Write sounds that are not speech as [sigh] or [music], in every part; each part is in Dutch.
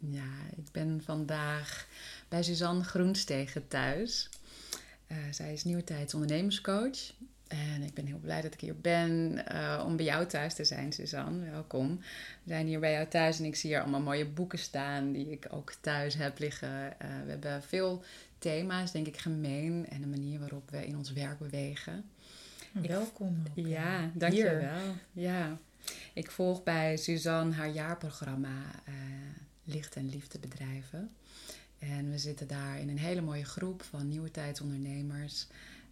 Ja, ik ben vandaag bij Suzanne Groenstegen thuis. Uh, zij is nieuwtijds ondernemerscoach. En ik ben heel blij dat ik hier ben uh, om bij jou thuis te zijn, Suzanne. Welkom. We zijn hier bij jou thuis en ik zie hier allemaal mooie boeken staan die ik ook thuis heb liggen. Uh, we hebben veel thema's, denk ik, gemeen en de manier waarop we in ons werk bewegen. Welkom. Ik, ja, dankjewel. Ja. Ik volg bij Suzanne haar jaarprogramma Licht en Liefde bedrijven. En we zitten daar in een hele mooie groep van nieuwe tijdsondernemers.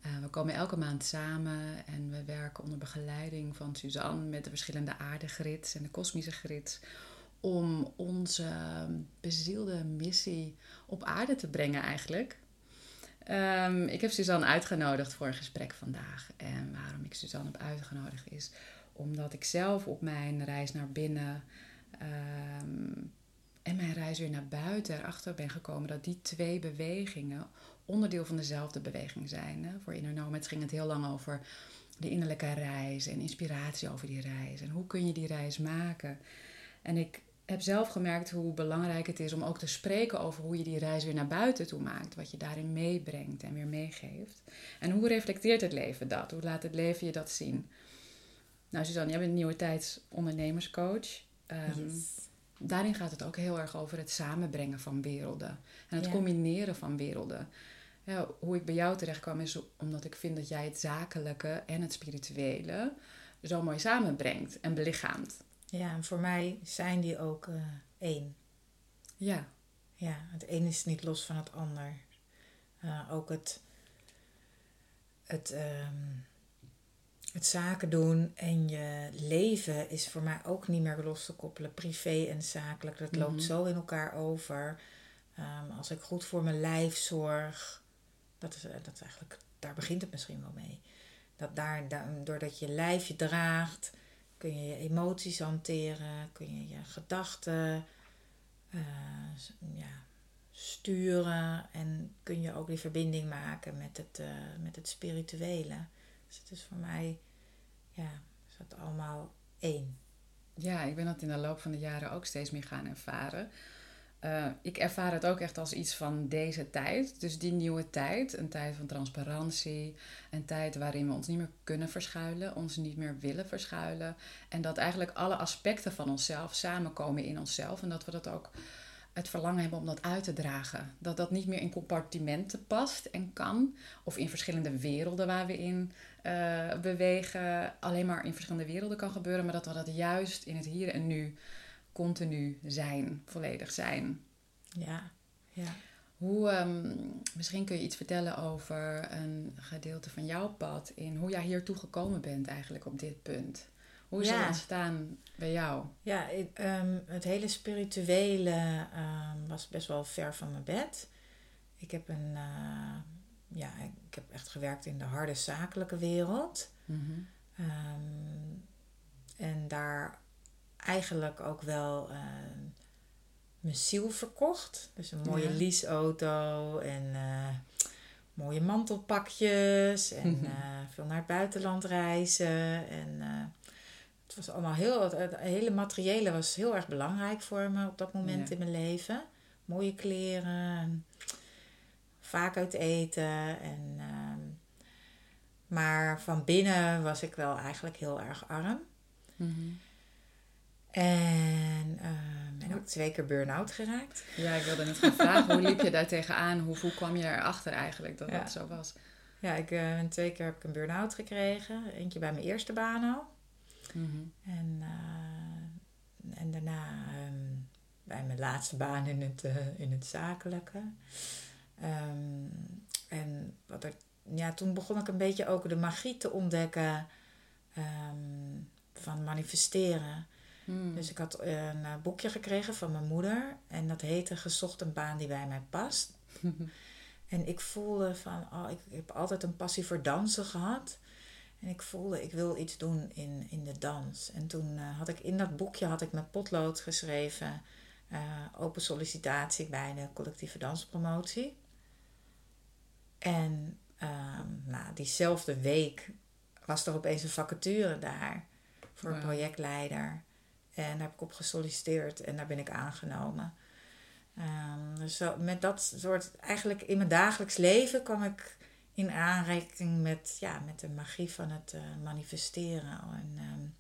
Uh, we komen elke maand samen en we werken onder begeleiding van Suzanne met de verschillende aardegrids en de kosmische grids. Om onze bezielde missie op aarde te brengen eigenlijk. Um, ik heb Suzanne uitgenodigd voor een gesprek vandaag. En waarom ik Suzanne heb uitgenodigd is omdat ik zelf op mijn reis naar binnen um, en mijn reis weer naar buiten erachter ben gekomen dat die twee bewegingen onderdeel van dezelfde beweging zijn. Hè? Voor Inner Nomads ging het heel lang over de innerlijke reis en inspiratie over die reis. En hoe kun je die reis maken? En ik heb zelf gemerkt hoe belangrijk het is om ook te spreken over hoe je die reis weer naar buiten toe maakt. Wat je daarin meebrengt en weer meegeeft. En hoe reflecteert het leven dat? Hoe laat het leven je dat zien? Nou, Suzanne, jij bent een nieuwe tijds ondernemerscoach. Um, Daarin gaat het ook heel erg over het samenbrengen van werelden. En het combineren van werelden. Ja, hoe ik bij jou terecht kwam is omdat ik vind dat jij het zakelijke en het spirituele zo mooi samenbrengt en belichaamt. Ja, en voor mij zijn die ook uh, één. Ja. Ja, het een is niet los van het ander. Uh, ook het, het, um, het zaken doen en je leven is voor mij ook niet meer los te koppelen. Privé en zakelijk, dat loopt zo in elkaar over. Um, als ik goed voor mijn lijf zorg, dat is, dat is eigenlijk, daar begint het misschien wel mee. Dat daar, daar, doordat je lijf je draagt, kun je je emoties hanteren, kun je je gedachten uh, ja, sturen en kun je ook die verbinding maken met het, uh, met het spirituele. Dus het is voor mij, ja, is het allemaal één. Ja, ik ben dat in de loop van de jaren ook steeds meer gaan ervaren. Uh, ik ervaar het ook echt als iets van deze tijd. Dus die nieuwe tijd, een tijd van transparantie, een tijd waarin we ons niet meer kunnen verschuilen, ons niet meer willen verschuilen. En dat eigenlijk alle aspecten van onszelf samenkomen in onszelf en dat we dat ook het verlangen hebben om dat uit te dragen. Dat dat niet meer in compartimenten past en kan, of in verschillende werelden waar we in uh, bewegen, alleen maar in verschillende werelden kan gebeuren, maar dat we dat juist in het hier en nu continu zijn, volledig zijn. Ja, ja. Hoe, um, misschien kun je iets vertellen over een gedeelte van jouw pad in hoe jij hiertoe gekomen bent eigenlijk op dit punt. Hoe is ja. het ontstaan bij jou? Ja, ik, um, het hele spirituele um, was best wel ver van mijn bed. Ik heb een, uh, ja, ik heb echt gewerkt in de harde zakelijke wereld. Mm -hmm. en daar eigenlijk ook wel uh, mijn ziel verkocht. Dus een mooie ja. leaseauto en uh, mooie mantelpakjes en uh, [laughs] veel naar het buitenland reizen. En het was allemaal heel, het, hele materiële was heel erg belangrijk voor me op dat moment ja. in mijn leven. Mooie kleren, vaak uit eten. En, ehm, maar van binnen was ik wel eigenlijk heel erg arm. Mm -hmm. En uh, ben ook twee keer burn-out geraakt. Ja, ik wilde net gaan vragen, hoe liep je daar tegenaan? Hoe, hoe kwam je erachter eigenlijk dat ja. dat zo was? Ja, ik, uh, twee keer heb ik een burn-out gekregen. Eentje bij mijn eerste baan al. Mm -hmm. en, uh, en daarna um, bij mijn laatste baan in het, in het zakelijke. Um, en wat er, ja, toen begon ik een beetje ook de magie te ontdekken um, van manifesteren. Hmm. Dus ik had een boekje gekregen van mijn moeder. En dat heette Gezocht een baan die bij mij past. [laughs] en ik voelde van, oh, ik, ik, heb altijd een passie voor dansen gehad. En ik voelde, ik wil iets doen in, in de dans. En toen uh, had ik in dat boekje had ik met potlood geschreven... Uh, open sollicitatie bij de collectieve danspromotie. En um, nou, diezelfde week was er opeens een vacature daar voor wow. een projectleider. En daar heb ik op gesolliciteerd en daar ben ik aangenomen. Um, dus zo, met dat soort, eigenlijk in mijn dagelijks leven kwam ik in aanraking met, ja, met de magie van het uh, manifesteren en um,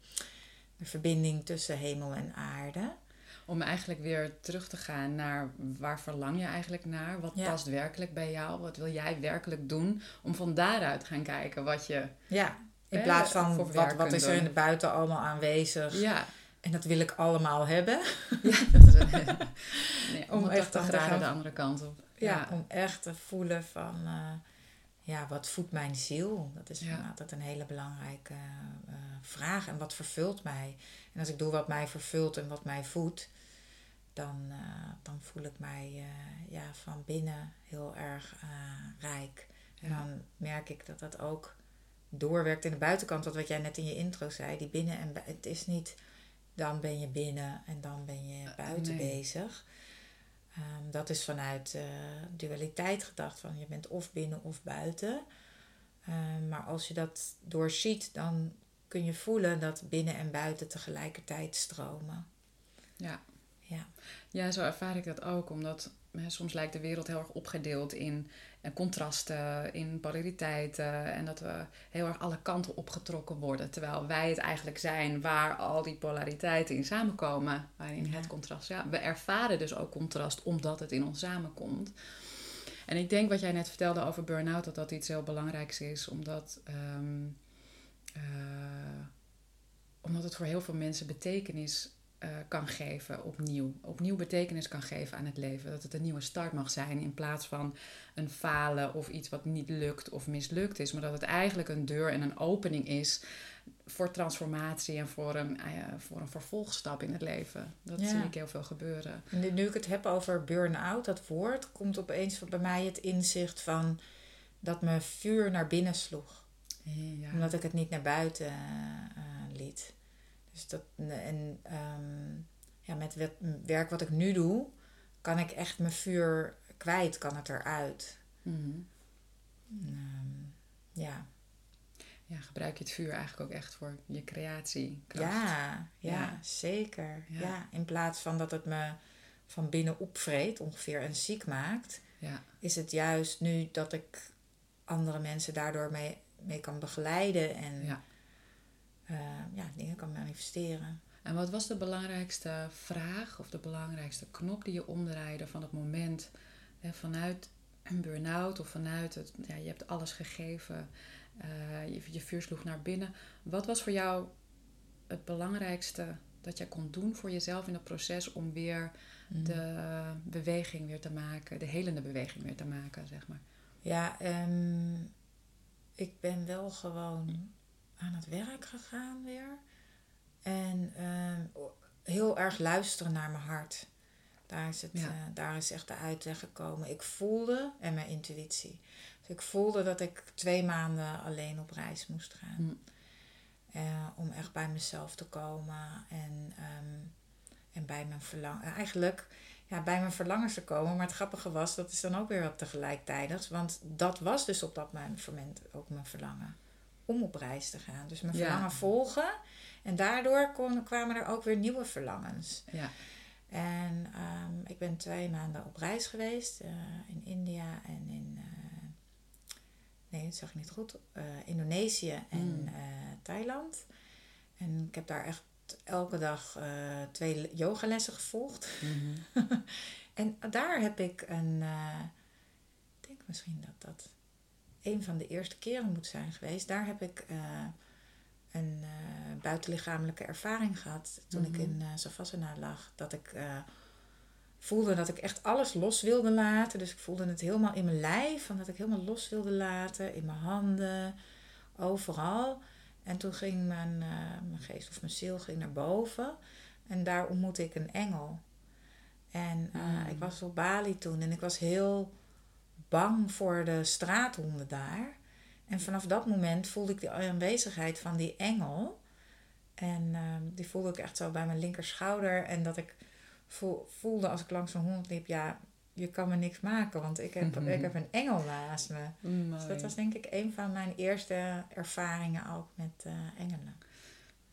de verbinding tussen hemel en aarde. Om eigenlijk weer terug te gaan naar waar verlang je eigenlijk naar? Wat past werkelijk bij jou? Wat wil jij werkelijk doen? Om van daaruit gaan kijken wat je. Ja, in plaats van wat, wat is er in de buiten allemaal aanwezig. Ja. En dat wil ik allemaal hebben. Ja, [laughs] dat is een, nee, om echt te graden de andere kant op. Ja, om echt te voelen van... Uh, ja, wat voedt mijn ziel? Dat is ja. altijd een hele belangrijke uh, vraag. En wat vervult mij? En als ik doe wat mij vervult en wat mij voedt... dan, uh, dan voel ik mij ja, van binnen heel erg rijk. En dan merk ik dat dat ook doorwerkt in de buitenkant. Wat jij net in je intro zei. Die binnen en het is niet dan ben je binnen en dan ben je eh, buiten bezig. Um, dat is vanuit dualiteit gedacht, van je bent of binnen of buiten. Um, maar als je dat doorziet, dan kun je voelen dat binnen en buiten tegelijkertijd stromen. Ja. Ja. ja, zo ervaar ik dat ook, omdat hè, soms lijkt de wereld heel erg opgedeeld in en contrasten, in polariteiten. En dat we heel erg alle kanten opgetrokken worden. Terwijl wij het eigenlijk zijn waar al die polariteiten in samenkomen. Waarin het contrast. Ja, we ervaren dus ook contrast omdat het in ons samenkomt. En ik denk wat jij net vertelde over burn-out, dat dat iets heel belangrijks is. Omdat, ehm, eh, omdat het voor heel veel mensen betekenis uh, kan geven opnieuw. Opnieuw betekenis kan geven aan het leven. Dat het een nieuwe start mag zijn in plaats van een falen of iets wat niet lukt of mislukt is. Maar dat het eigenlijk een deur en een opening is voor transformatie en voor een, uh, voor een vervolgstap in het leven. Dat zie ik heel veel gebeuren. En nu ik het heb over burn-out, dat woord, komt opeens bij mij het inzicht van dat mijn vuur naar binnen sloeg. Ja. Omdat ik het niet naar buiten uh, liet. Dus dat, en um, ja, met het werk wat ik nu doe, kan ik echt mijn vuur kwijt, kan het eruit. Mm um, ja. Ja, gebruik je het vuur eigenlijk ook echt voor je creatie? Ja, ja, zeker. Ja. in plaats van dat het me van binnen opvreet ongeveer en ziek maakt, ja. is het juist nu dat ik andere mensen daardoor mee, mee kan begeleiden en ja. Uh, ja, dingen kan manifesteren. En wat was de belangrijkste vraag of de belangrijkste knop die je omdraaide van het moment hè, vanuit een burn-out of vanuit het, ja, je hebt alles gegeven, uh, je, je vuur sloeg naar binnen. Wat was voor jou het belangrijkste dat jij kon doen voor jezelf in het proces om weer mm. de beweging weer te maken, de helende beweging weer te maken, zeg maar? Ja, um, ik ben wel gewoon aan het werk gegaan weer. En ehm, heel erg luisteren naar mijn hart. Daar is, het, eh, daar is echt de uitweg gekomen. Ik voelde, en mijn intuïtie. Dus ik voelde dat ik twee maanden alleen op reis moest gaan. Hm. Eh, om echt bij mezelf te komen. En, um, en bij mijn verlangen. Eigenlijk ja, bij mijn verlangens te komen. Maar het grappige was, dat is dan ook weer wat tegelijkertijd. Want dat was dus op dat moment ook mijn verlangen om op reis te gaan. Dus mijn verlangen volgen. En daardoor kon, kwamen er ook weer nieuwe verlangens. Ja. En um, ik ben twee maanden op reis geweest uh, in India en in. Uh, nee, dat zeg ik niet goed. Uh, Indonesië en mm. Thailand. En ik heb daar echt elke dag twee yogalessen gevolgd. Mm -hmm. [laughs] en daar heb ik een. ik denk misschien dat dat een van de eerste keren moet zijn geweest. Daar heb ik uh, een uh, buitenlichamelijke ervaring gehad toen ik mhm. in uh, Savasana lag. Dat ik voelde dat ik echt alles los wilde laten. Dus ik voelde het helemaal in mijn lijf. Van dat ik helemaal los wilde laten. In mijn handen. Overal. En toen ging mijn, mijn geest of mijn ziel ging naar boven. En daar ontmoette ik een engel. En mm. ik was op Bali toen. En ik was heel bang voor de straathonden daar. En vanaf dat moment voelde ik de aanwezigheid van die engel. En ehm, die voelde ik echt zo bij mijn linkerschouder. En dat ik voelde als ik langs een hond liep, ja, je kan me niks maken, want ik heb, ik heb [laughs] een engel naast me. Dus dat was denk ik een van mijn eerste ervaringen ook met uh, engelen.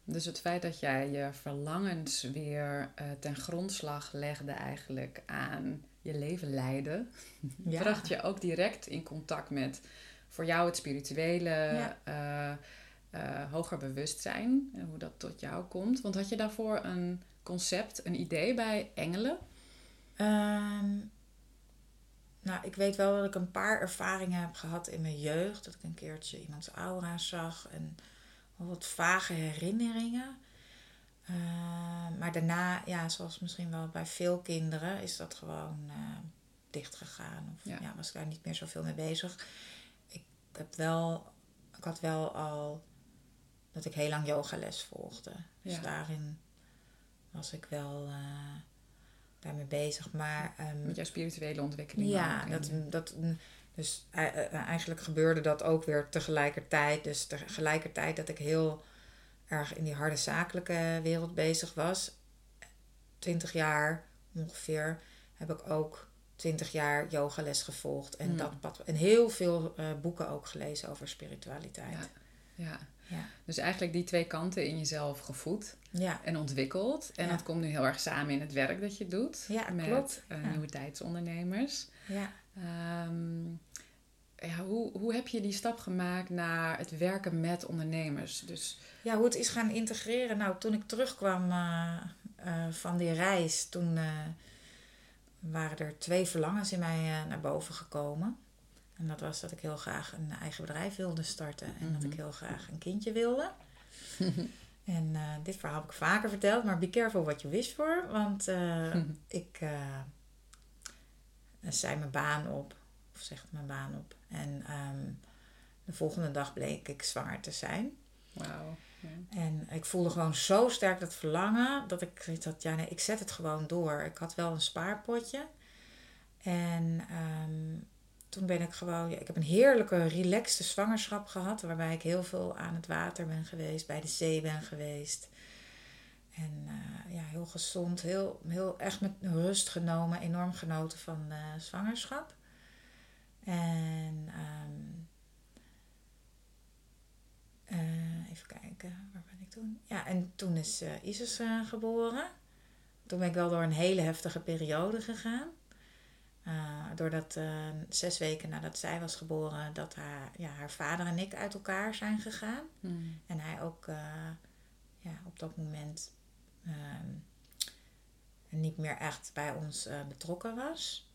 Dus het feit dat jij je verlangens weer uh, ten grondslag legde eigenlijk aan je leven leiden, [laughs] ja. bracht je ook direct in contact met voor jou het spirituele, ja. uh, uh, hoger bewustzijn en hoe dat tot jou komt. Want had je daarvoor een concept, een idee bij engelen? Um, nou, ik weet wel dat ik een paar ervaringen heb gehad in mijn jeugd. Dat ik een keertje iemands aura zag en wat vage herinneringen. Uh, maar daarna, ja, zoals misschien wel bij veel kinderen, is dat gewoon uh, dicht gegaan. Of ja. was ik daar niet meer zoveel mee bezig. Ik heb wel, ik had wel al dat ik heel lang yogales volgde. Dus ja. daarin was ik wel. Uh, daarmee bezig. Maar, um, Met jouw spirituele ontwikkeling. Ja, dat, dat, dus eigenlijk gebeurde dat ook weer tegelijkertijd. Dus tegelijkertijd dat ik heel erg in die harde zakelijke wereld bezig was. Twintig jaar ongeveer heb ik ook twintig jaar yogales gevolgd. En, dat pad, en heel veel uh, boeken ook gelezen over spiritualiteit. Ja. ja. Ja. Dus eigenlijk die twee kanten in jezelf gevoed ja. en ontwikkeld. En dat komt nu heel erg samen in het werk dat je doet. Met. Uh, nieuwe tijdsondernemers. Ja. Um, ja, hoe, hoe heb je die stap gemaakt naar het werken met ondernemers? Dus... Ja, hoe het is gaan integreren. Nou, toen ik terugkwam uh, uh, van die reis, toen waren er twee verlangens in mij naar boven gekomen. En dat was dat ik heel graag een eigen bedrijf wilde starten. En dat ik mhm. heel graag een kindje wilde. [laughs] en dit verhaal heb ik vaker verteld. Maar be careful what you wish for. Want [laughs] ik zei mijn baan op. Of zeg mijn baan op. En um, de volgende dag bleek ik zwanger te zijn. Wauw. En ik voelde gewoon zo sterk dat verlangen. Dat ik had, ja nee, ik zet het gewoon door. Ik had wel een spaarpotje. En... Um, toen ben ik gewoon, ja, ik heb een heerlijke, relaxte zwangerschap gehad. Waarbij ik heel veel aan het water ben geweest, bij de zee ben geweest. En uh, ja, heel gezond, heel, heel echt met rust genomen, enorm genoten van uh, zwangerschap. En um, uh, even kijken, waar ben ik toen? Ja, en toen is Isis geboren. Toen ben ik wel door een hele heftige periode gegaan. Uh, doordat uh, zes weken nadat zij was geboren, dat haar, ja, haar vader en ik uit elkaar zijn gegaan. Hmm. En hij ook uh, ja, op dat moment ehm, niet meer echt bij ons betrokken was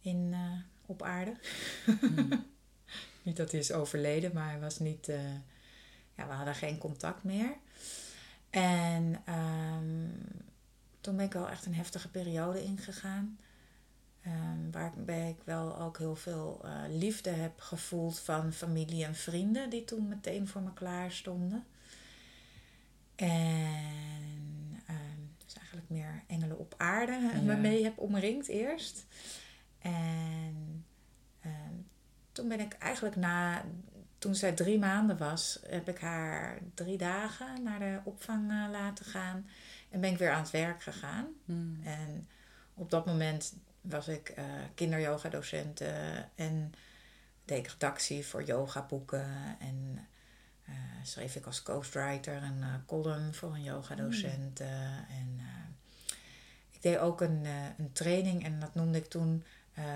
in, op aarde. Hmm. [laughs] niet dat hij is overleden, maar hij was niet. ja, we hadden geen contact meer. En um, toen ben ik wel echt een heftige periode ingegaan. Um, waarbij ik wel ook heel veel uh, liefde heb gevoeld van familie en vrienden die toen meteen voor me klaar stonden. En um, dus eigenlijk meer engelen op aarde [laughs] ja. me mee heb omringd eerst. En um, toen ben ik eigenlijk na, toen zij drie maanden was, heb ik haar drie dagen naar de opvang uh, laten gaan. En ben ik weer aan het werk gegaan. Hmm. En op dat moment was ik uh, kinderyoga docent en deed ik redactie voor yogaboeken en uh, schreef ik als ghostwriter een uh, column voor een yoga docent. Mm. en ik deed ook een, een training en dat noemde ik toen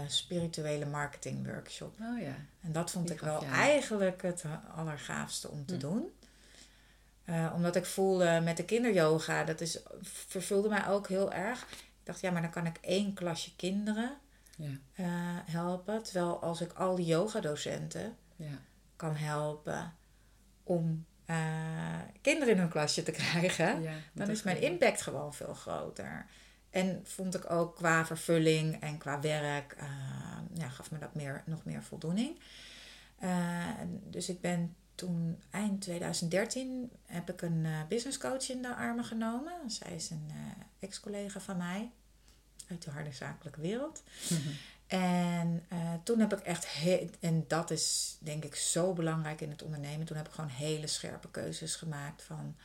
spirituele marketing workshop. Oh ja. En dat vond ik wel eigenlijk het allergaafste om te mm. doen. omdat ik voelde met de kinderyoga, dat is, vervulde mij ook heel erg dacht, ja, maar dan kan ik één klasje kinderen ja. uh, helpen. Terwijl als ik al die yogadocenten ja. kan helpen om uh, kinderen in hun klasje te krijgen, ja, dan is mijn impact gewoon veel groter. En vond ik ook qua vervulling en qua werk, uh, ja, gaf me dat meer, nog meer voldoening. dus ik ben toen eind 2013 heb ik een business coach in de armen genomen. Zij is een ex-collega van mij uit de harde zakelijke wereld. Mhm. En toen heb ik echt, en dat is denk ik zo belangrijk in het ondernemen, toen heb ik gewoon hele scherpe keuzes gemaakt van.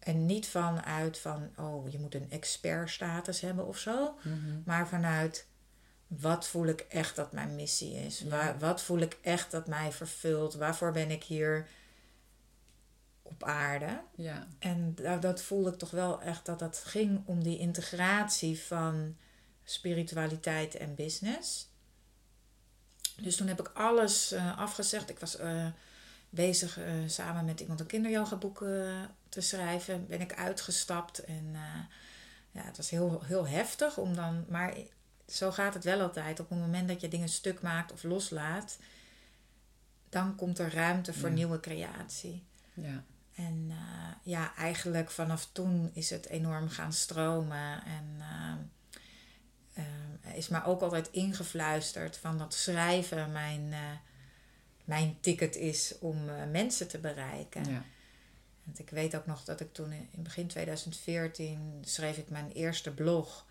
En niet vanuit van, oh, je moet een expertstatus hebben of zo. Mhm. Maar vanuit, wat voel ik echt dat mijn missie is? Waar, wat voel ik echt dat mij vervult? Waarvoor ben ik hier op aarde. Ja. En dat, dat voelde ik toch wel echt dat het ging om die integratie van spiritualiteit en business. Dus toen heb ik alles uh, afgezegd. Ik was uh, bezig uh, samen met iemand een kinderyoga boek te schrijven. Ben ik uitgestapt en ja, het was heel, heel heftig om dan. Maar zo gaat het wel altijd. Op het moment dat je dingen stuk maakt of loslaat, dan komt er ruimte voor nieuwe creatie. Ja. En ja, eigenlijk vanaf toen is het enorm gaan stromen. En is me ook altijd ingefluisterd van dat schrijven mijn, mijn ticket is om mensen te bereiken. Ja. Want ik weet ook nog dat ik toen in begin 2014 schreef ik mijn eerste blog.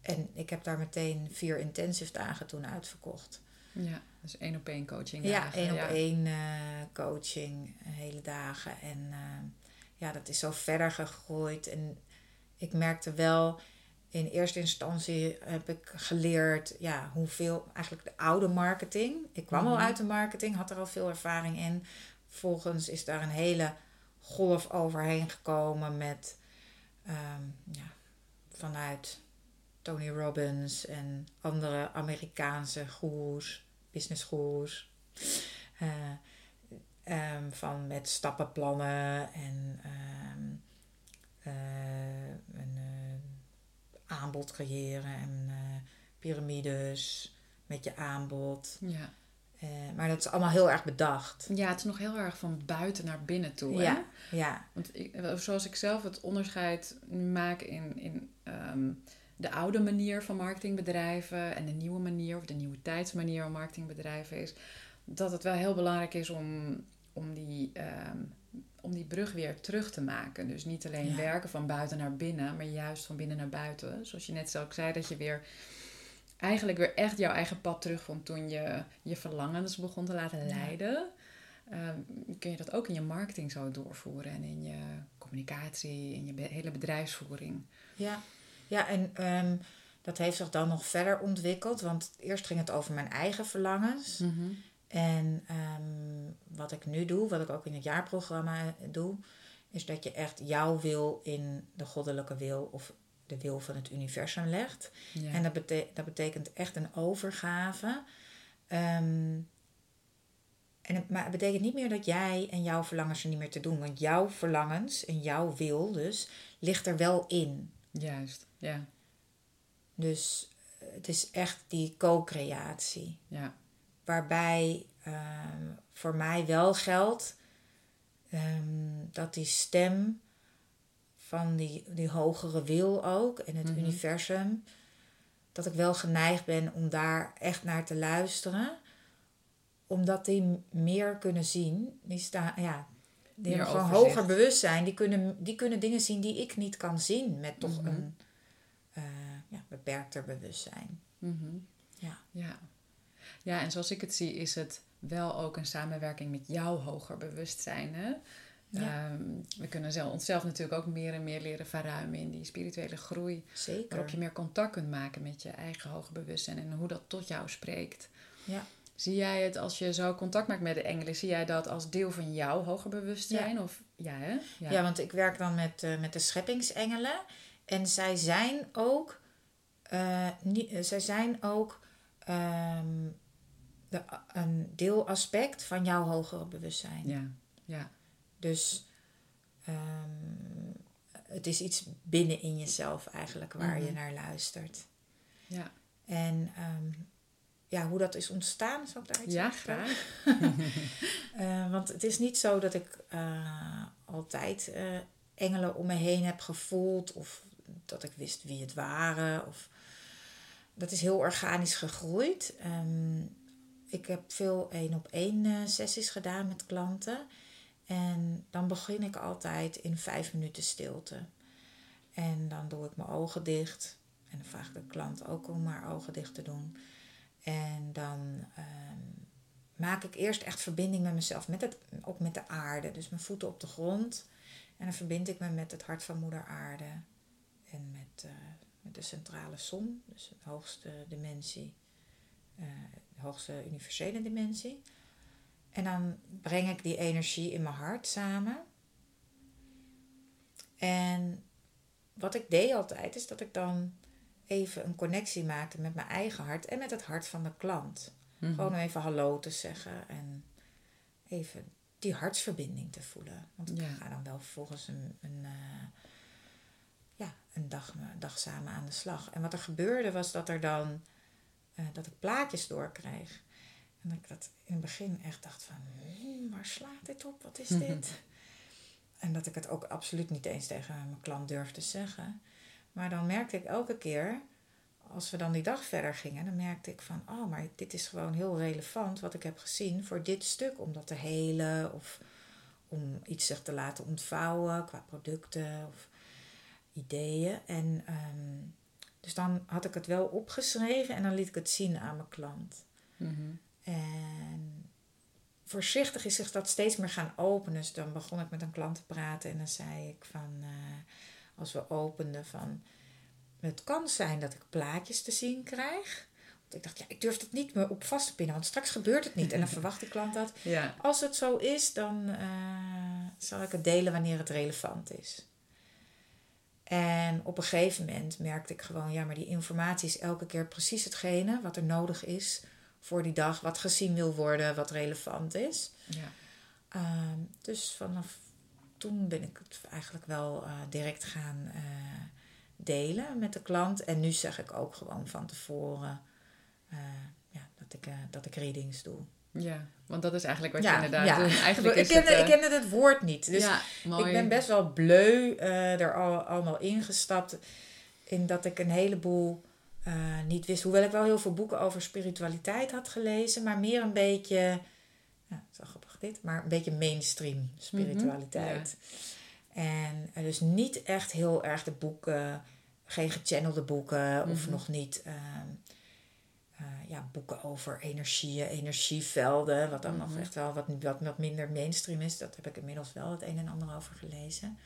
En ik heb daar meteen vier intensive dagen toen uitverkocht. Ja, dus één op één coaching. Ja, één op één uh, coaching, hele dagen. En uh, ja, dat is zo verder gegroeid. En ik merkte wel, in eerste instantie heb ik geleerd ja, hoeveel, eigenlijk de oude marketing. Ik kwam al uit de marketing, had er al veel ervaring in. Vervolgens is daar een hele golf overheen gekomen met um, ja, vanuit Tony Robbins en andere Amerikaanse goeroes, business goeroes. Uh, um, van met stappenplannen en um, uh, aanbod creëren en piramides met je aanbod. Ja. maar dat is allemaal heel erg bedacht. Ja, het is nog heel erg van buiten naar binnen toe. Ja, ja. Want ik, zoals ik zelf het onderscheid maak in, in um, de oude manier van marketingbedrijven en de nieuwe manier of de nieuwe tijdsmanier van marketingbedrijven is dat het wel heel belangrijk is om, om, die, um, om die brug weer terug te maken. Dus niet alleen Ja. werken van buiten naar binnen, maar juist van binnen naar buiten. Zoals je net ook zei, dat je weer eigenlijk weer echt jouw eigen pad terugvond toen je je verlangens begon te laten leiden. Ehm, kun je dat ook in je marketing zo doorvoeren en in je communicatie, in je be- hele bedrijfsvoering. Ja, ja en ehm, dat heeft zich dan nog verder ontwikkeld. Want eerst ging het over mijn eigen verlangens. En ehm, wat ik nu doe, wat ik ook in het jaarprogramma doe, is dat je echt jouw wil in de goddelijke wil of de wil van het universum legt. Ja. En dat, bete- dat betekent echt een overgave. Ehm, en het, maar het betekent niet meer dat jij en jouw verlangens er niet meer te doen. Want jouw verlangens en jouw wil dus ligt er wel in. Juist, ja. Dus eh, het is echt die co-creatie. ja. Waarbij ehm, voor mij wel geldt ehm, dat die stem van die, die hogere wil ook en het Mhm. universum, dat ik wel geneigd ben om daar echt naar te luisteren, omdat die meer kunnen zien. Die staan, ja, die Meer hebben gewoon overzicht. hoger bewustzijn. Die kunnen, die kunnen dingen zien die ik niet kan zien met toch Mhm. een eh, ja, beperkter bewustzijn. Mhm. Ja. ja. Ja, en zoals ik het zie, is het wel ook een samenwerking met jouw hoger bewustzijn. Hè? Ja. Ehm, we kunnen zelf, onszelf natuurlijk ook meer en meer leren verruimen in die spirituele groei. Zeker. Waarop je meer contact kunt maken met je eigen hoger bewustzijn en hoe dat tot jou spreekt. Ja. Zie jij het als je zo contact maakt met de engelen, zie jij dat als deel van jouw hoger bewustzijn? Of, ja, hè? Ja. want ik werk dan met, eh, met de scheppingsengelen. En zij zijn ook, eh, niet, eh, zij zijn ook ehm, de, een deelaspect van jouw hogere bewustzijn. ja, ja. Dus ehm, het is iets binnen in jezelf eigenlijk waar je Mhm. naar luistert. ja. En ehm, ja, hoe dat is ontstaan, zal ik daar iets ja graag. [laughs] Eh, want het is niet zo dat ik eh, altijd eh, engelen om me heen heb gevoeld of dat ik wist wie het waren. Of... Dat is heel organisch gegroeid. Ehm, ik heb veel één op één eh, sessies gedaan met klanten. En dan begin ik altijd in vijf minuten stilte. En dan doe ik mijn ogen dicht. En dan vraag ik de klant ook om haar ogen dicht te doen. En dan ehm, maak ik eerst echt verbinding met mezelf, met het, ook met de aarde. Dus mijn voeten op de grond. En dan verbind ik me met het hart van moeder aarde. En met, eh, met de centrale zon, dus de hoogste dimensie. Eh, de hoogste universele dimensie. En dan breng ik die energie in mijn hart samen. En wat ik deed altijd, is dat ik dan even een connectie maakte met mijn eigen hart en met het hart van de klant. Mhm. Gewoon even hallo te zeggen en even die hartsverbinding te voelen. Want ik Ja. ga dan wel vervolgens een, een, eh, ja, een, dag, een dag samen aan de slag. En wat er gebeurde was dat er dan eh, dat ik plaatjes doorkreeg. En dat ik dat in het begin echt dacht van, "Hmm, waar slaat dit op? Wat is dit? [laughs] En dat ik het ook absoluut niet eens tegen mijn klant durfde zeggen. Maar dan merkte ik elke keer, als we dan die dag verder gingen, dan merkte ik van, oh, maar dit is gewoon heel relevant wat ik heb gezien voor dit stuk, om dat te helen of om iets zich te laten ontvouwen qua producten of ideeën. En ehm, dus dan had ik het wel opgeschreven en dan liet ik het zien aan mijn klant. Mhm. En voorzichtig is zich dat steeds meer gaan openen. Dus dan begon ik met een klant te praten en dan zei ik van, eh, als we openden van, het kan zijn dat ik plaatjes te zien krijg. Want ik dacht, ja, ik durf het niet meer op vast te pinnen, want straks gebeurt het niet. En dan [laughs] verwacht de klant dat. Ja. Als het zo is, dan eh, zal ik het delen wanneer het relevant is. En op een gegeven moment merkte ik gewoon, ja, maar die informatie is elke keer precies hetgene wat er nodig is voor die dag, wat gezien wil worden, wat relevant is. Ja. Ehm, dus vanaf toen ben ik het eigenlijk wel eh, direct gaan eh, delen met de klant. En nu zeg ik ook gewoon van tevoren eh, ja, dat, ik, dat ik readings doe. Ja, want dat is eigenlijk wat ja, je inderdaad ja. doet. Eigenlijk ik, is kende, het, eh, ik kende het woord niet. Dus ja, mooi. ik ben best wel bleu eh, er al, allemaal ingestapt. In dat ik een heleboel eh, niet wist. Hoewel ik wel heel veel boeken over spiritualiteit had gelezen. Maar meer een beetje... Ja, zo grappig dit. Maar een beetje mainstream spiritualiteit. En eh, dus niet echt heel erg de boeken... Geen gechannelde boeken. Of Mhm. nog niet... ehm, eh, ja, boeken over energieën, energievelden. Wat dan nog Mhm. echt wel wat, wat, wat minder mainstream is. Dat heb ik inmiddels wel het een en ander over gelezen.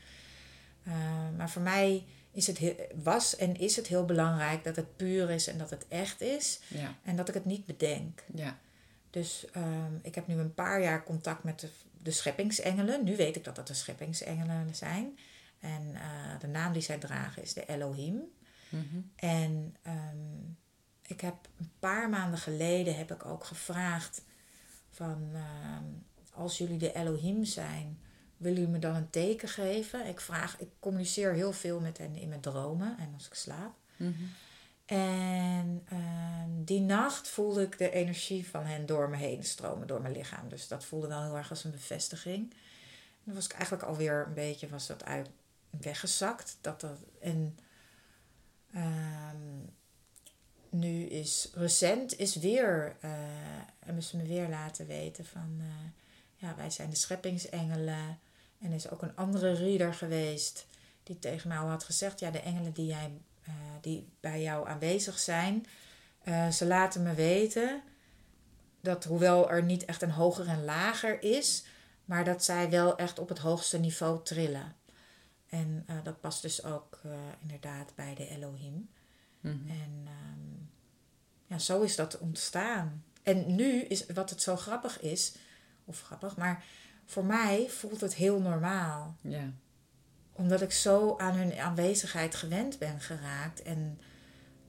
Eh, maar voor mij is het heel- was en is het heel belangrijk dat het puur is en dat het echt is. Ja, En dat ik het niet bedenk. ja. Dus ehm, ik heb nu een paar jaar contact met de, de scheppingsengelen. Nu weet ik dat dat de scheppingsengelen zijn. En eh, de naam die zij dragen is de Elohim. Mhm. En ehm, ik heb een paar maanden geleden heb ik ook gevraagd van ehm, als jullie de Elohim zijn, willen jullie me dan een teken geven? Ik vraag, ik communiceer heel veel met hen in mijn dromen en als ik slaap. Mhm. En ehm, die nacht voelde ik de energie van hen door me heen stromen, door mijn lichaam. Dus dat voelde wel heel erg als een bevestiging. En dan was ik eigenlijk alweer een beetje was dat uit, weggezakt. Dat dat, en ehm, nu is recent is weer, eh hebben ze me weer laten weten van, eh, ja, wij zijn de scheppingsengelen. En er is ook een andere reader geweest die tegen mij al had gezegd, ja, de engelen die, jij, eh, die bij jou aanwezig zijn, eh, ze laten me weten dat hoewel er niet echt een hoger en lager is, maar dat zij wel echt op het hoogste niveau trillen. En dat past dus ook inderdaad bij de Elohim. Mhm. En ehm, ja, zo is dat ontstaan. En nu is wat het zo grappig is, of grappig, maar voor mij voelt het heel normaal. Ja. Omdat ik zo aan hun aanwezigheid gewend ben geraakt. En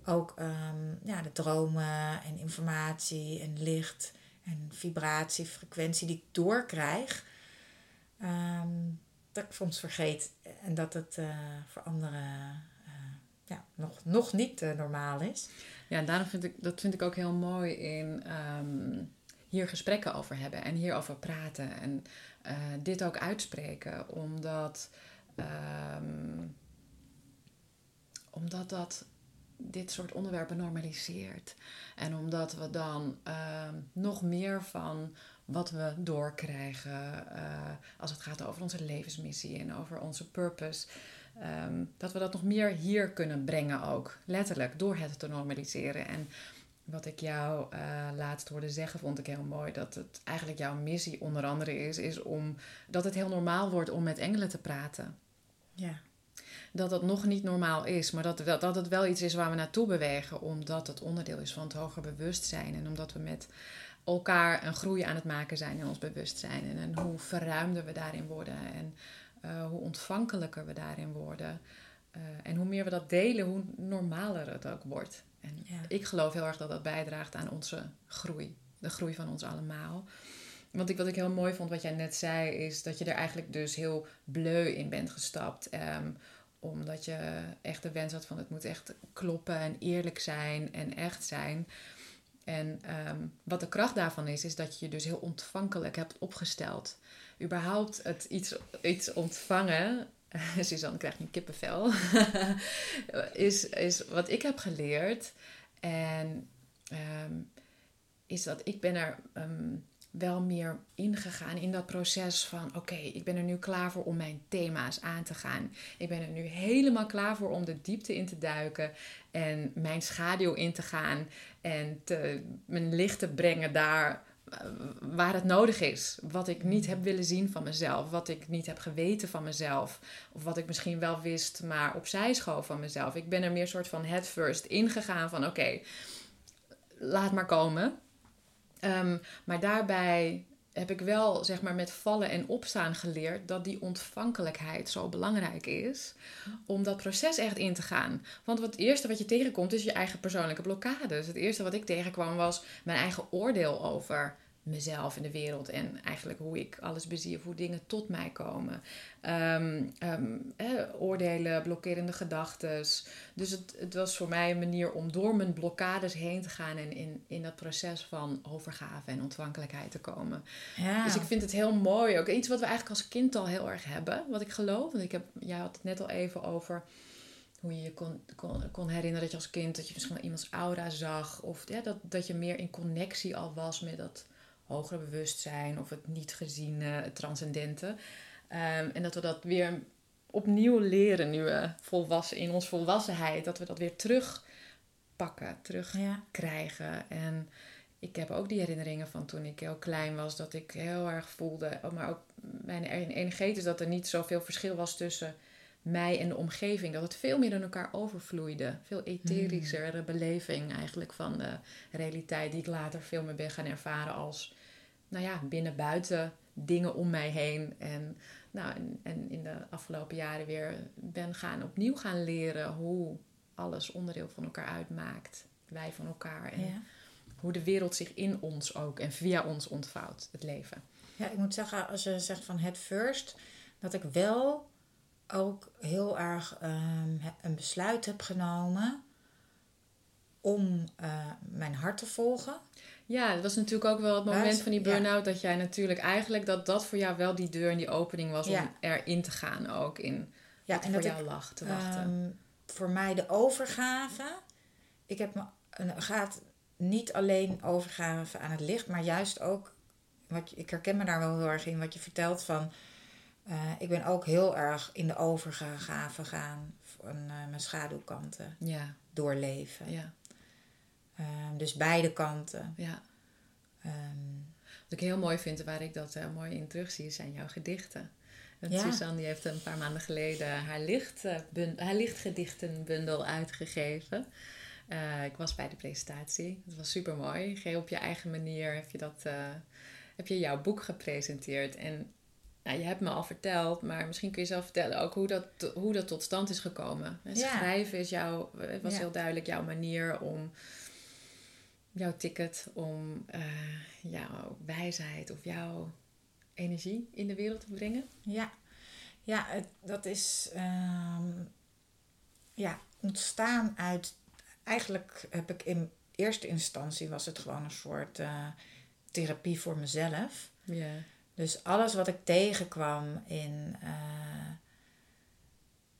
ook ehm, ja, de dromen en informatie en licht en vibratie, frequentie die ik doorkrijg. ehm, dat ik soms vergeet en dat het eh, voor anderen ja, nog, nog niet eh, normaal is. Ja, daarom vind ik dat vind ik ook heel mooi in ehm, hier gesprekken over hebben en hierover praten en eh, dit ook uitspreken, omdat, ehm, omdat dat dit soort onderwerpen normaliseert. En omdat we dan ehm, nog meer van wat we doorkrijgen eh, als het gaat over onze levensmissie en over onze purpose. Ehm, dat we dat nog meer hier kunnen brengen ook. Letterlijk, door het te normaliseren. En wat ik jou eh, laatst hoorde zeggen, vond ik heel mooi. Dat het eigenlijk jouw missie onder andere is, is om dat het heel normaal wordt om met engelen te praten Ja, dat dat nog niet normaal is, maar dat, wel- dat het wel iets is waar we naartoe bewegen, omdat het onderdeel is van het hoger bewustzijn en omdat we met elkaar een groei aan het maken zijn in ons bewustzijn en, en hoe verruimder we daarin worden en uh, hoe ontvankelijker we daarin worden. Uh, en hoe meer we dat delen, hoe normaler het ook wordt. En ja. ik geloof heel erg dat dat bijdraagt aan onze groei. De groei van ons allemaal. Want ik, wat ik heel mooi vond, wat jij net zei, is dat je er eigenlijk dus heel bleu in bent gestapt. Um, omdat je echt de wens had van het moet echt kloppen en eerlijk zijn en echt zijn. En um, wat de kracht daarvan is, is dat je je dus heel ontvankelijk hebt opgesteld. Überhaupt het iets, iets ontvangen, [laughs] Suzanne krijgt een kippenvel, [laughs] is, is wat ik heb geleerd. En um, is dat ik ben er um, wel meer ingegaan in dat proces van: oké, ik ben er nu klaar voor om mijn thema's aan te gaan. Ik ben er nu helemaal klaar voor om de diepte in te duiken en mijn schaduw in te gaan en te, mijn licht te brengen daar waar het nodig is. Wat ik niet heb willen zien van mezelf, wat ik niet heb geweten van mezelf, of wat ik misschien wel wist, maar opzij schoof van mezelf. Ik ben er meer soort van head first ingegaan van: oké, laat maar komen. Um, maar daarbij heb ik wel zeg maar met vallen en opstaan geleerd dat die ontvankelijkheid zo belangrijk is om dat proces echt in te gaan. Want het eerste wat je tegenkomt is je eigen persoonlijke blokkades. Het eerste wat ik tegenkwam was mijn eigen oordeel over mezelf in de wereld en eigenlijk hoe ik alles bezie of hoe dingen tot mij komen. Um, oordelen, blokkerende gedachten. Dus het, het was voor mij een manier om door mijn blokkades heen te gaan en in, in dat proces van overgave en ontvankelijkheid te komen. Ja. Dus ik vind het heel mooi. Ook iets wat we eigenlijk als kind al heel erg hebben, wat ik geloof. Want ik heb, jij had het net al even over hoe je je kon, kon, kon herinneren dat je als kind dat je misschien wel iemands aura zag. Of ja, dat, dat je meer in connectie al was met dat hogere bewustzijn of het niet geziene, het transcendente. Um, en dat we dat weer opnieuw leren nu we volwassen, in ons volwassenheid, dat we dat weer terugpakken, terugkrijgen. Ja. En ik heb ook die herinneringen van toen ik heel klein was, dat ik heel erg voelde, oh, maar ook mijn energetisch, dat er niet zoveel verschil was tussen mij en de omgeving. Dat het veel meer in elkaar overvloeide. Veel etherischere hmm. beleving eigenlijk van de realiteit die ik later veel meer ben gaan ervaren als, nou ja, binnen-buiten dingen om mij heen. En, nou, en, en, in de afgelopen jaren weer ben gaan opnieuw gaan leren hoe alles onderdeel van elkaar uitmaakt. Wij van elkaar. En hoe de wereld zich in ons ook en via ons ontvouwt, het leven. Ja, ik moet zeggen, als je zegt van het first, dat ik wel ook heel erg um, een besluit heb genomen om uh, mijn hart te volgen. Ja, dat was natuurlijk ook wel het moment van die burn-out dat jij natuurlijk eigenlijk dat dat voor jou wel die deur en die opening was om erin te gaan ook in ja, wat en voor jou lag te wachten. Um, voor mij de overgave. Ik heb me een, gaat niet alleen overgave aan het licht, maar juist ook wat ik herken me daar wel heel erg in wat je vertelt van uh, ik ben ook heel erg in de overgave gaan van uh, mijn schaduwkanten ja. doorleven. Ja. Um, dus beide kanten. Ja. Um, Wat ik heel mooi vind, waar ik dat uh, mooi in terugzie, zijn jouw gedichten. Want ja. Suzanne die heeft een paar maanden geleden haar, licht, haar lichtgedichtenbundel uitgegeven. ik was bij de presentatie. Het was super mooi. Op je eigen manier heb je, dat, heb je jouw boek gepresenteerd. En nou, je hebt me al verteld, maar misschien kun je zelf vertellen ook hoe dat, hoe dat tot stand is gekomen. Schrijven is jouw, was heel duidelijk jouw manier om jouw ticket, om uh, jouw wijsheid of jouw energie in de wereld te brengen. Ja, ja het, dat is ehm, ja, ontstaan uit. Eigenlijk heb ik in eerste instantie was het gewoon een soort uh, therapie voor mezelf. Ja. Dus alles wat ik tegenkwam in, uh,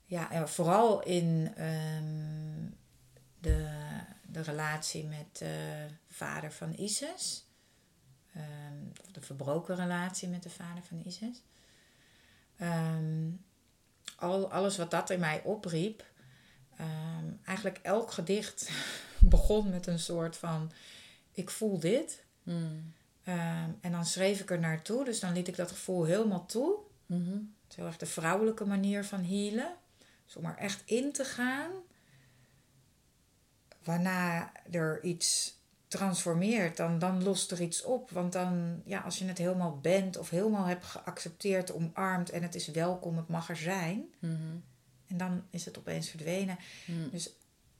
ja, vooral in um, de, de relatie met de vader van Isis, um, de verbroken relatie met de vader van Isis. Um, al, alles wat dat in mij opriep, eigenlijk elk gedicht [laughs] begon met een soort van: ik voel dit. Hmm. Ehm, en dan schreef ik er naartoe, dus dan liet ik dat gevoel helemaal toe. Mm -hmm. Het is heel erg de vrouwelijke manier van healen. Dus om er echt in te gaan. Waarna er iets transformeert, dan, dan lost er iets op. Want dan, ja, als je het helemaal bent of helemaal hebt geaccepteerd, omarmd en het is welkom, het mag er zijn. Mhm. En dan is het opeens verdwenen. Mm. Dus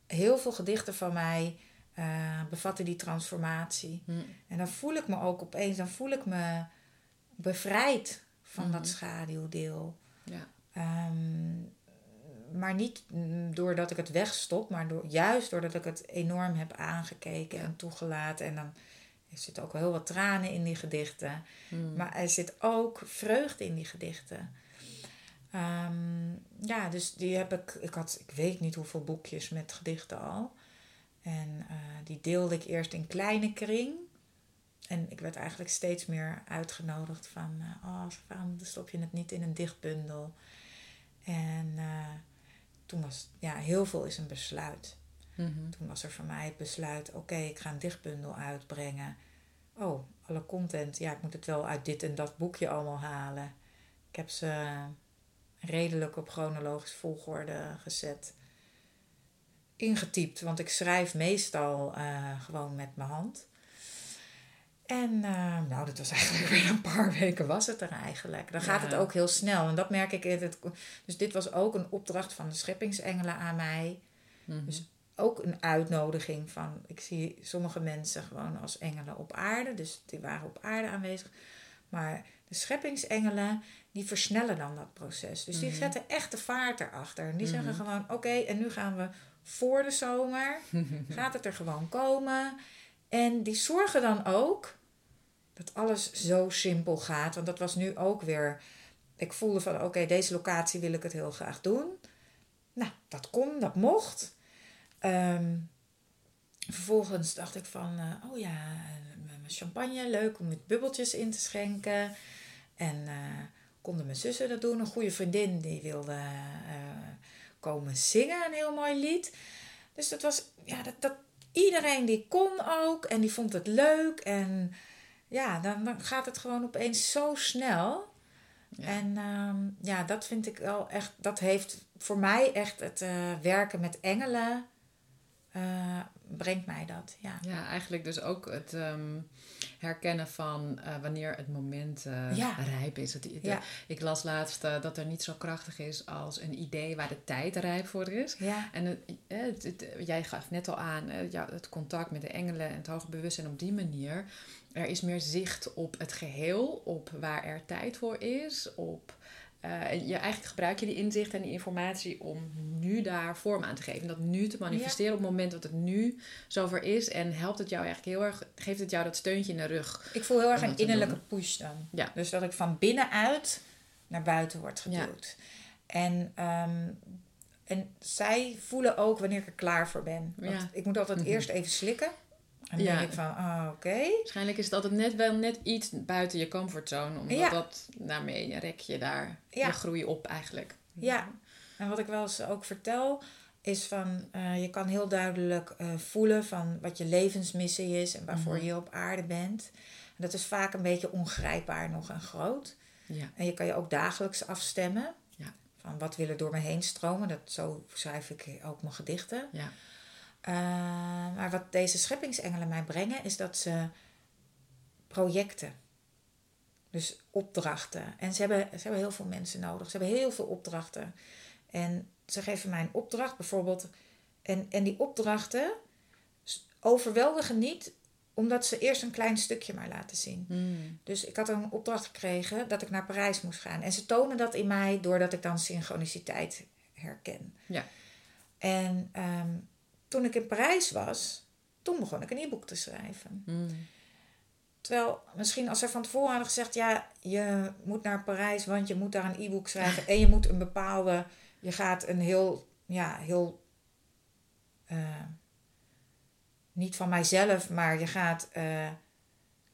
heel veel gedichten van mij eh, bevatten die transformatie. Mm. En dan voel ik me ook opeens, dan voel ik me bevrijd van dat schaduwdeel. Ja. Ehm, maar niet doordat ik het wegstop, maar door, juist doordat ik het enorm heb aangekeken Ja. en toegelaten. En dan er zitten ook wel heel wat tranen in die gedichten. Mm. Maar er zit ook vreugde in die gedichten. Ehm, ja, dus die heb ik. Ik had, ik weet niet hoeveel boekjes met gedichten al. En eh, die deelde ik eerst in kleine kring. En ik werd eigenlijk steeds meer uitgenodigd van... eh, oh, waarom stop je het niet in een dichtbundel? En eh, toen was... Ja, heel veel is een besluit. Mhm. Toen was er voor mij het besluit... Oké, ik ga een dichtbundel uitbrengen. Oh, alle content. Ja, ik moet het wel uit dit en dat boekje allemaal halen. Ik heb ze redelijk op chronologisch volgorde gezet. Ingetypt, want ik schrijf meestal eh, gewoon met mijn hand. En eh, nou, dat was [laughs] eigenlijk weer een paar weken was het er eigenlijk. Dan gaat Ja. het ook heel snel. En dat merk ik in het. Dus dit was ook een opdracht van de scheppingsengelen aan mij. Mhm. Dus ook een uitnodiging van. Ik zie sommige mensen gewoon als engelen op aarde. Dus die waren op aarde aanwezig. Maar de scheppingsengelen, die versnellen dan dat proces. Dus die Mhm. zetten echt de vaart erachter. En die zeggen Mhm. gewoon: oké, en nu gaan we voor de zomer. [laughs] gaat het er gewoon komen. En die zorgen dan ook dat alles zo simpel gaat. Want dat was nu ook weer. Ik voelde van: oké, deze locatie wil ik het heel graag doen. Nou, dat kon, dat mocht. Ehm, vervolgens dacht ik van: eh, oh ja, mijn champagne, leuk om met bubbeltjes in te schenken. En eh, konden mijn zussen dat doen. Een goede vriendin die wilde eh, komen zingen, een heel mooi lied. Dus dat was, ja, dat, dat, iedereen die kon ook en die vond het leuk. En ja, dan, dan gaat het gewoon opeens zo snel. Ja. En ehm, ja, dat vind ik wel echt, dat heeft voor mij echt het eh, werken met engelen, eh, brengt mij dat. Ja. Ja, eigenlijk dus ook het ehm, herkennen van eh, wanneer het moment eh, Ja. rijp is. Ja. Ik las laatst eh, dat er niet zo krachtig is als een idee waar de tijd rijp voor is. Ja. En het, het- het- jij gaf net al aan, ja, het contact met de engelen en het hoge bewustzijn op die manier. Er is meer zicht op het geheel, op waar er tijd voor is, op... en je, eigenlijk gebruik je die inzicht en die informatie om nu daar vorm aan te geven. Dat nu te manifesteren op het moment dat het nu zover is. En helpt het jou eigenlijk heel erg, geeft het jou dat steuntje in de rug. Ik voel heel erg een innerlijke push dan. Ja. Dus dat ik van binnenuit naar buiten word Ja. geduwd. En, ehm, en zij voelen ook wanneer ik er klaar voor ben. Want Ja. ik moet altijd Mhm. eerst even slikken. En dan Ja. denk ik van, oh, oké. Waarschijnlijk is het altijd net wel net iets buiten je comfortzone. Omdat Ja. dat, daarmee rek je daar Ja. je groei op eigenlijk. Ja. En wat ik wel eens ook vertel, is van, eh, je kan heel duidelijk eh, voelen van wat je levensmissie is en waarvoor Mhm. je op aarde bent. En dat is vaak een beetje ongrijpbaar nog en groot. Ja. En je kan je ook dagelijks afstemmen. Ja. Van wat wil er door me heen stromen. Dat, zo schrijf ik ook mijn gedichten. Ja. Eh, maar wat deze scheppingsengelen mij brengen, is dat ze projecten. Dus opdrachten. En ze hebben, ze hebben heel veel mensen nodig. Ze hebben heel veel opdrachten. En ze geven mij een opdracht bijvoorbeeld. En, en die opdrachten overweldigen niet omdat ze eerst een klein stukje maar laten zien. Mm. Dus ik had een opdracht gekregen dat ik naar Parijs moest gaan. En ze tonen dat in mij doordat ik dan synchroniciteit herken. Ja. En ehm, toen ik in Parijs was, toen begon ik een e-book te schrijven. Mm. Terwijl misschien als ze van tevoren hadden gezegd: ja, je moet naar Parijs, want je moet daar een e-book schrijven. [laughs] en je moet een bepaalde. Je gaat een heel. Ja, heel. eh, niet van mijzelf, maar je gaat eh,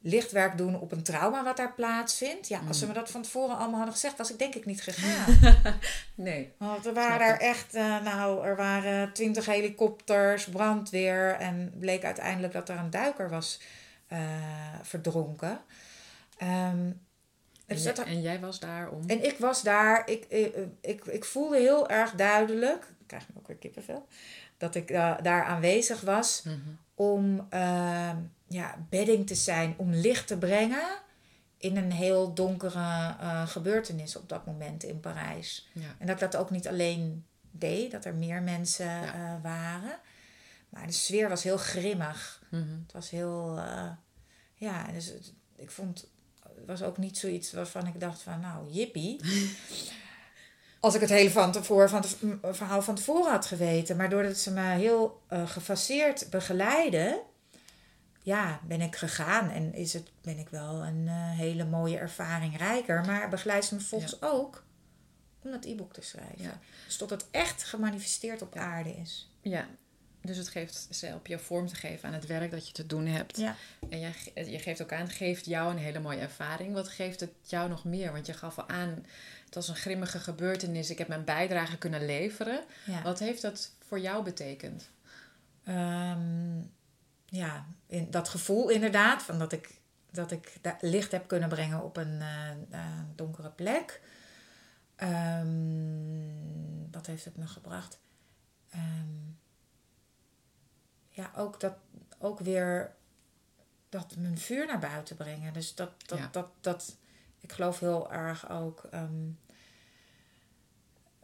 lichtwerk doen op een trauma wat daar plaatsvindt. Ja, als ze me dat van tevoren allemaal hadden gezegd, was ik denk ik niet gegaan. [laughs] Nee. Want er waren er echt, eh, nou, er waren twintig helikopters, brandweer. En bleek uiteindelijk dat er een duiker was eh, verdronken. Ehm, En, dus jij, dat, en jij was daar om... en ik was daar, ik, ik, ik, ik voelde heel erg duidelijk. Ik krijg ik ook weer kippenvel. Dat ik uh, daar aanwezig was Mhm. om uh, ja, bedding te zijn, om licht te brengen in een heel donkere uh, gebeurtenis op dat moment in Parijs. Ja. En dat ik dat ook niet alleen deed, dat er meer mensen ja. waren. Maar de sfeer was heel grimmig. Mhm. Het was heel, ja, dus ik vond het was ook niet zoiets waarvan ik dacht van, nou, jippie. [laughs] Als ik het hele van tevoren, van het verhaal van tevoren had geweten. Maar doordat ze me heel gefaseerd begeleiden, ja, ben ik gegaan. En is het, ben ik wel een uh, hele mooie ervaring rijker. Maar begeleid ze me volgens ja. ook om dat e-book te schrijven. Ja. Dus tot het echt gemanifesteerd op aarde is. Ja, dus het geeft ze helpt je vorm te geven aan het werk dat je te doen hebt. Ja. En je, je geeft ook aan, geeft jou een hele mooie ervaring. Wat geeft het jou nog meer? Want je gaf al aan, het was een grimmige gebeurtenis. Ik heb mijn bijdrage kunnen leveren. Ja. Wat heeft dat voor jou betekend? Um, ja, in dat gevoel inderdaad, van dat ik, dat ik licht heb kunnen brengen op een uh, uh, donkere plek. Um, wat heeft het me gebracht? Um, ja, ook dat ook weer dat mijn vuur naar buiten brengen. Dus dat, dat, Ja. dat, dat, ik geloof heel erg ook. ehm,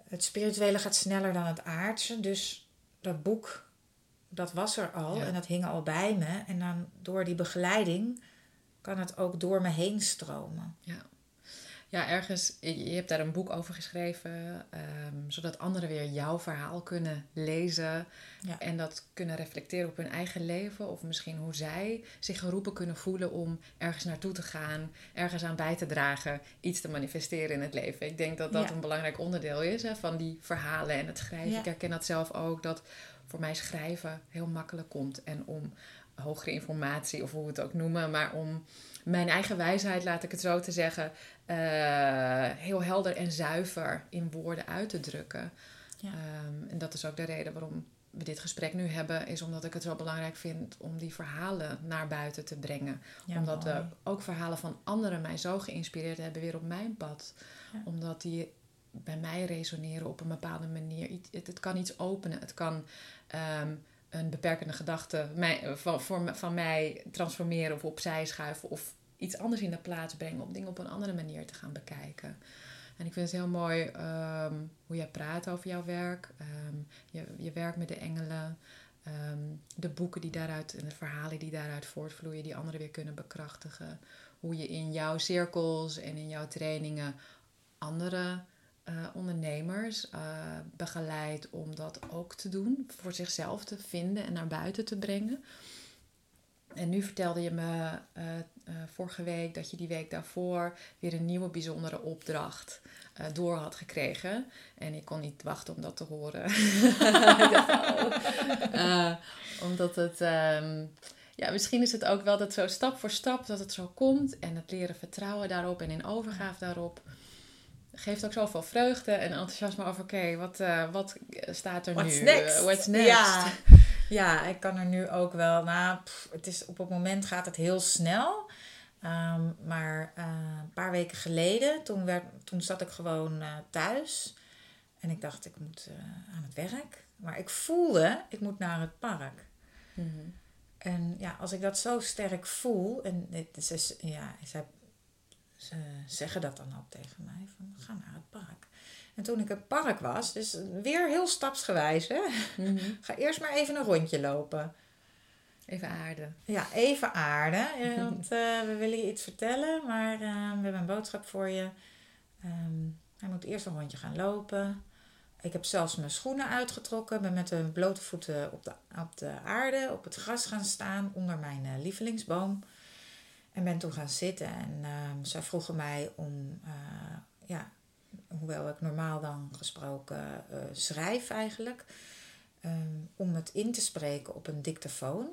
het spirituele gaat sneller dan het aardse. Dus dat boek, dat was er al Ja. en dat hing al bij me. En dan door die begeleiding kan het ook door me heen stromen. Ja, ergens, je hebt daar een boek over geschreven, ehm, zodat anderen weer jouw verhaal kunnen lezen Ja. en dat kunnen reflecteren op hun eigen leven. Of misschien hoe zij zich geroepen kunnen voelen om ergens naartoe te gaan, ergens aan bij te dragen, iets te manifesteren in het leven. Ik denk dat dat Ja. een belangrijk onderdeel is hè, van die verhalen en het schrijven. Ja. Ik herken dat zelf ook, dat voor mij schrijven heel makkelijk komt. En om hogere informatie, of hoe we het ook noemen, maar om mijn eigen wijsheid, laat ik het zo te zeggen, eh, heel helder en zuiver in woorden uit te drukken. Ja. Ehm, en dat is ook de reden waarom we dit gesprek nu hebben, is omdat ik het zo belangrijk vind om die verhalen naar buiten te brengen. Ja, omdat mooi. we ook verhalen van anderen mij zo geïnspireerd hebben weer op mijn pad. Ja. Omdat die bij mij resoneren op een bepaalde manier. Het, het kan iets openen. Het kan ehm, een beperkende gedachte mij, van, voor, van mij transformeren of opzij schuiven. Of iets anders in de plaats brengen. Om dingen op een andere manier te gaan bekijken. En ik vind het heel mooi ehm, hoe jij praat over jouw werk. Ehm, je, je werk met de engelen. de boeken die daaruit en de verhalen die daaruit voortvloeien. Die anderen weer kunnen bekrachtigen. Hoe je in jouw cirkels en in jouw trainingen andere eh, ondernemers eh, begeleidt om dat ook te doen. Voor zichzelf te vinden en naar buiten te brengen. En nu vertelde je me eh, vorige week dat je die week daarvoor weer een nieuwe bijzondere opdracht door had gekregen. En ik kon niet wachten om dat te horen. [laughs] Omdat het. ehm, ja, misschien is het ook wel dat zo stap voor stap dat het zo komt. En het leren vertrouwen daarop en in overgave daarop. Geeft ook zoveel vreugde en enthousiasme over, oké, wat, eh, wat staat er What's nu? next? Eh, what's next? Ja. [laughs] ja, ik kan er nu ook wel. Nou, pff, het is, op het moment gaat het heel snel. Ehm, maar eh, een paar weken geleden, toen, werd, toen zat ik gewoon eh, thuis. En ik dacht, ik moet eh, aan het werk. Maar ik voelde, ik moet naar het park. Mhm. En ja, als ik dat zo sterk voel, en dit, ze, ja, ze, ze zeggen dat dan ook tegen mij, van ga naar het park. En toen ik het park was, dus weer heel stapsgewijs, hè? Mhm. [laughs] ga eerst maar even een rondje lopen. Even aarde. Ja, even aarden, [laughs] eh, want eh, we willen je iets vertellen, maar eh, we hebben een boodschap voor je. Ehm, hij moet eerst een rondje gaan lopen. Ik heb zelfs mijn schoenen uitgetrokken, ben met de blote voeten op de, op de aarde, op het gras gaan staan onder mijn lievelingsboom. En ben toen gaan zitten en ehm, zij vroegen mij om, eh, ja, hoewel ik normaal dan gesproken eh, schrijf eigenlijk, ehm, om het in te spreken op een dictafoon.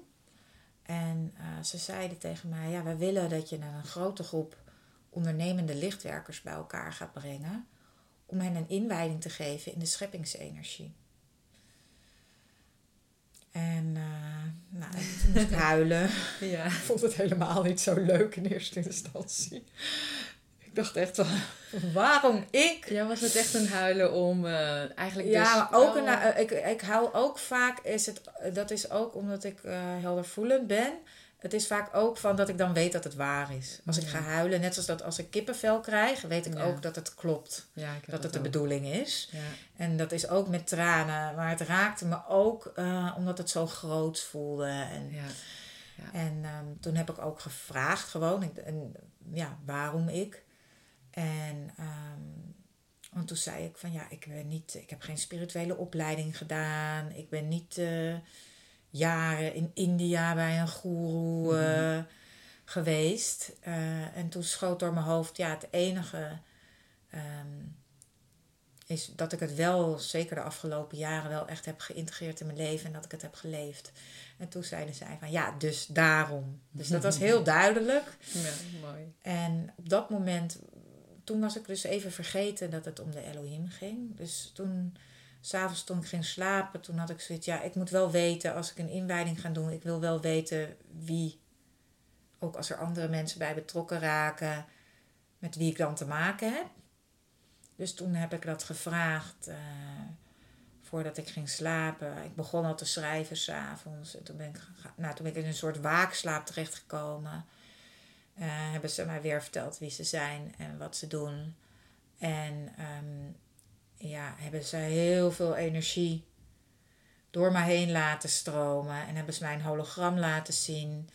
En eh, ze zeiden tegen mij, ja, we willen dat je een grote groep ondernemende lichtwerkers bij elkaar gaat brengen om hen een inwijding te geven in de scheppingsenergie. En eh, nou, [laughs] toen moest ik huilen. Ja. Ik vond het helemaal niet zo leuk in eerste instantie. Ik dacht echt van, waarom ik? Ja, was het echt een huilen om uh, eigenlijk Ja, dus maar ook een, eh, ik, ik hou ook vaak, is het, dat is ook omdat ik eh heldervoelend ben. Het is vaak ook van dat ik dan weet dat het waar is. Als ik ga huilen, net zoals dat als ik kippenvel krijg, weet ik Ja. ook dat het klopt. ja, heb Dat het de bedoeling is. Ja. En dat is ook met tranen. Maar het raakte me ook eh, omdat het zo groot voelde. En, Ja. en ehm, toen heb ik ook gevraagd gewoon. Ik, en, ja, waarom ik? En ehm, want toen zei ik van ja, ik ben niet, ik heb geen spirituele opleiding gedaan. Ik ben niet eh, jaren in India bij een goeroe eh, geweest. Eh, en toen schoot door mijn hoofd, ja, het enige ehm, is dat ik het wel, zeker de afgelopen jaren, wel echt heb geïntegreerd in mijn leven en dat ik het heb geleefd. En toen zeiden zij van ja, dus daarom. Dus dat was heel [laughs] duidelijk. ja, mooi. En op dat moment, toen was ik dus even vergeten dat het om de Elohim ging. Dus toen, s'avonds toen ik ging slapen, toen had ik zoiets, ja, ik moet wel weten als ik een inwijding ga doen, ik wil wel weten wie, ook als er andere mensen bij betrokken raken, met wie ik dan te maken heb. Dus toen heb ik dat gevraagd eh, voordat ik ging slapen. Ik begon al te schrijven s'avonds. En toen ben, ik, nou, toen ben ik in een soort waakslaap terechtgekomen. Eh, hebben ze mij weer verteld wie ze zijn en wat ze doen. En ehm, ja, hebben ze heel veel energie door me heen laten stromen. En hebben ze mij een hologram laten zien.